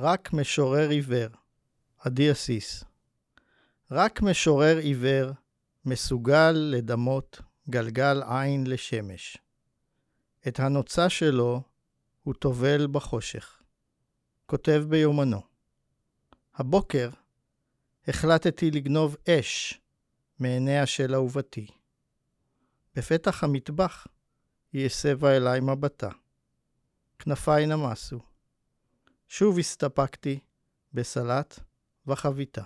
רק משורר עיוור, עדי אסיס. רק משורר עיוור מסוגל לדמות גלגל עין לשמש. את הנוצה שלו הוא טובל בחושך. כותב ביומנו. הבוקר החלטתי לגנוב אש מעיניה של אהובתי. בפתח המטבח היא הסבה אליי מבטה. כנפיי נמסו. שוב הסתפקתי בסלט וחביתה.